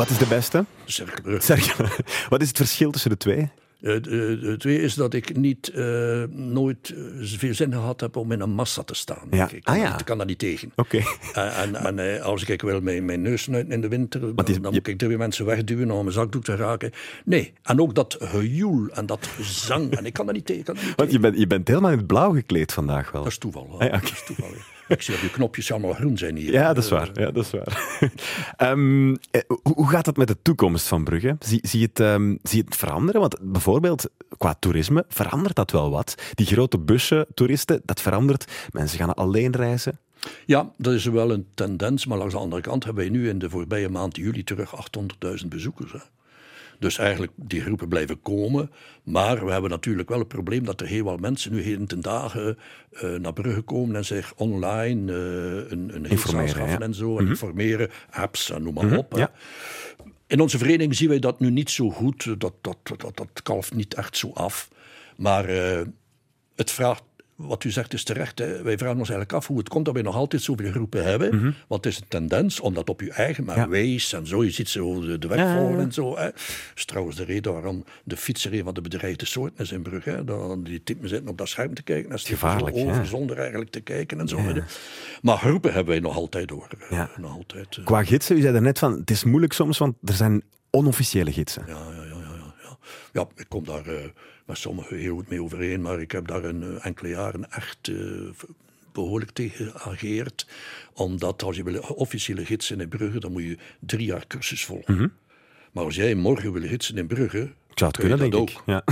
Wat is de beste? Cerkelbrug. Zeg, wat is het verschil tussen de twee? Eh, de, de tweede is dat ik niet, eh, nooit eh, veel zin gehad heb om in een massa te staan. Ja. Ik, ik kan, Ah, daar ja. niet- kan daar niet tegen. Oké. En, en, en, eh, als ik wil mijn, mijn neus snuiten in de winter, dan, die- dan je- moet ik drie mensen wegduwen om mijn zakdoek te raken. Nee, en ook dat gejoel en dat gezang. En ik kan dat niet tegen. niet Want tegen. je bent, je bent helemaal in het blauw gekleed vandaag wel. dat is toeval. Ah, ja. Dat is toeval ja. Ik zie dat die knopjes allemaal groen zijn hier. Ja, dat is waar. Ja, dat is waar. Ehm, eh, hoe, gaat het met de toekomst van Brugge? Zie, zie, je het, ehm, zie het veranderen? Want bijvoorbeeld qua toerisme verandert dat wel wat. Die grote bussen, toeristen, dat verandert. Mensen gaan alleen reizen. Ja, dat is wel een tendens. Maar langs de andere kant hebben wij nu in de voorbije maand juli terug 800.000 bezoekers. Hè. Dus eigenlijk, die groepen blijven komen. Maar we hebben natuurlijk wel het probleem dat er heel wat mensen nu heden ten dagen eh, naar Brugge komen en zich online eh, een, een Informeren, ja. en zo. En informeren, apps en noem maar op. hè. ja. In onze vereniging zien wij dat nu niet zo goed. Dat, dat, dat, dat kalft niet echt zo af. Maar eh, het vraagt, wat u zegt is terecht. Hè. Wij vragen ons eigenlijk af hoe het komt dat wij nog altijd zoveel groepen hebben. Want het is een tendens om dat op je eigen, maar Ja. En zo, je ziet zo de, de weg Ja, ja, ja. volgen en zo. Hè. Dat is trouwens de reden waarom de fietser een van de bedreigde soorten is in Brugge. Dan die typen zitten op dat scherm te kijken en stippen zo Gevaarlijk, over zonder eigenlijk te kijken en zo. Maar groepen hebben wij nog altijd hoor. Eh. Nog altijd, eh. Qua gidsen, u zei er net van, het is moeilijk soms, want er zijn onofficiële gidsen. Ja, ja, ja, ja, ja, ja. Ja, ik kom daar eh, met sommigen heel goed mee overeen, maar ik heb daar een eh, enkele jaren echt eh, behoorlijk tegen geageerd. Omdat als je wil officiële gidsen in Brugge, dan moet je drie jaar cursus volgen. Maar als jij morgen wil gidsen in Brugge, Mhm. Zou het kunnen, denk dat ik. Ja.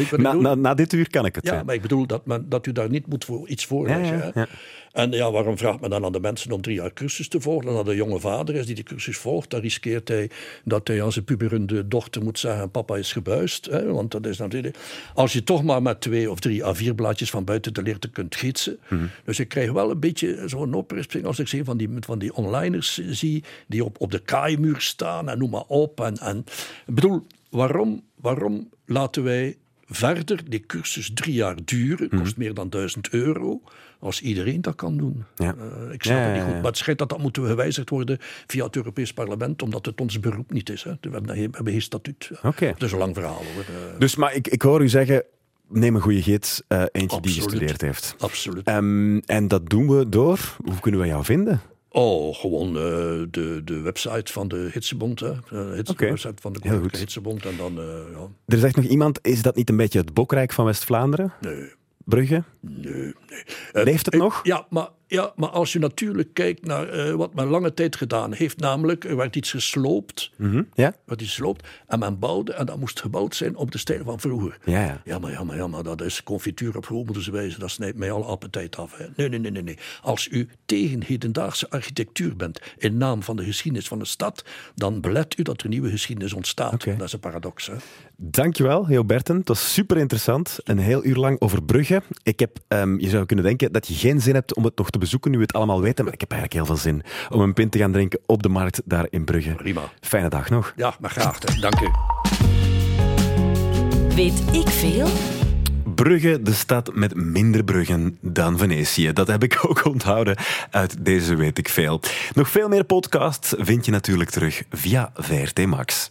Ik Na, na, na dit uur kan ik het. Ja, ja. maar ik bedoel dat, men, dat u daar niet moet voor iets voorleggen. Ja. En ja, waarom vraagt men dan aan de mensen om drie jaar cursus te volgen? En als de jonge vader is die de cursus volgt, dan riskeert hij dat hij aan zijn puberende dochter moet zeggen: Papa is gebuist. Hè? Want dat is natuurlijk. Als je toch maar met twee of drie A4-blaadjes van buiten te leren kunt gidsen. Mhm. Dus ik krijg wel een beetje zo'n oprisping als ik zie van die, van die onliners zie, die op, op de kaaimuur staan en noem maar op. En, en, ik bedoel, waarom, waarom laten wij verder die cursus drie jaar duren? Mhm. Kost meer dan 1000 euro. Als iedereen dat kan doen. Ja. Eh, ik snap Ja, het niet goed. Maar het schijnt dat dat moet gewijzigd worden via het Europees Parlement, omdat het ons beroep niet is. Hè. We hebben, geen- we hebben geen statuut. Het is een lang verhaal hoor. Eh, Dus, maar ik, ik hoor u zeggen, neem een goede gids, eh, eentje die gestudeerd heeft. absoluut. Ehm, en dat doen we door, hoe kunnen we jou vinden? Oh, gewoon eh, de, de website van de Hitsebond. Hè. Uh, hits. De website van de. Koninklijke Hitsebond. En dan, eh, ja, Er zegt nog iemand, is dat niet een beetje het bokrijk van West-Vlaanderen? nee, Brugge? nee, nee. Eh, Leeft het ik- nog? Ja maar, ja, maar als je natuurlijk kijkt naar eh, wat men lange tijd gedaan heeft, namelijk er werd iets gesloopt, Mhm, Ja? werd iets gesloopt en men bouwde en dat moest gebouwd zijn op de stijl van vroeger. Ja, ja. Ja, maar, ja, maar, ja, maar dat is confituur op wijze. Dat snijdt mij alle appetijt af. Hè. Nee, nee, nee, nee, nee. Als u tegen hedendaagse architectuur bent in naam van de geschiedenis van de stad, dan belet u dat er nieuwe geschiedenis ontstaat. Dat is een paradox. Hè. Dankjewel, Jo Berten. Het was super interessant. Een heel uur lang over Brugge. Ik heb, ehm, je zou kunnen denken dat je geen zin hebt om het nog te bezoeken, nu we het allemaal weten. Maar ik heb eigenlijk heel veel zin om een pint te gaan drinken op de markt daar in Brugge. Prima. Fijne dag nog. Ja, maar graag. hè. Dank u. Weet ik veel? Brugge, de stad met minder bruggen dan Venetië. Dat heb ik ook onthouden uit deze Weet ik Veel. Nog veel meer podcasts vind je natuurlijk terug via VRT Max.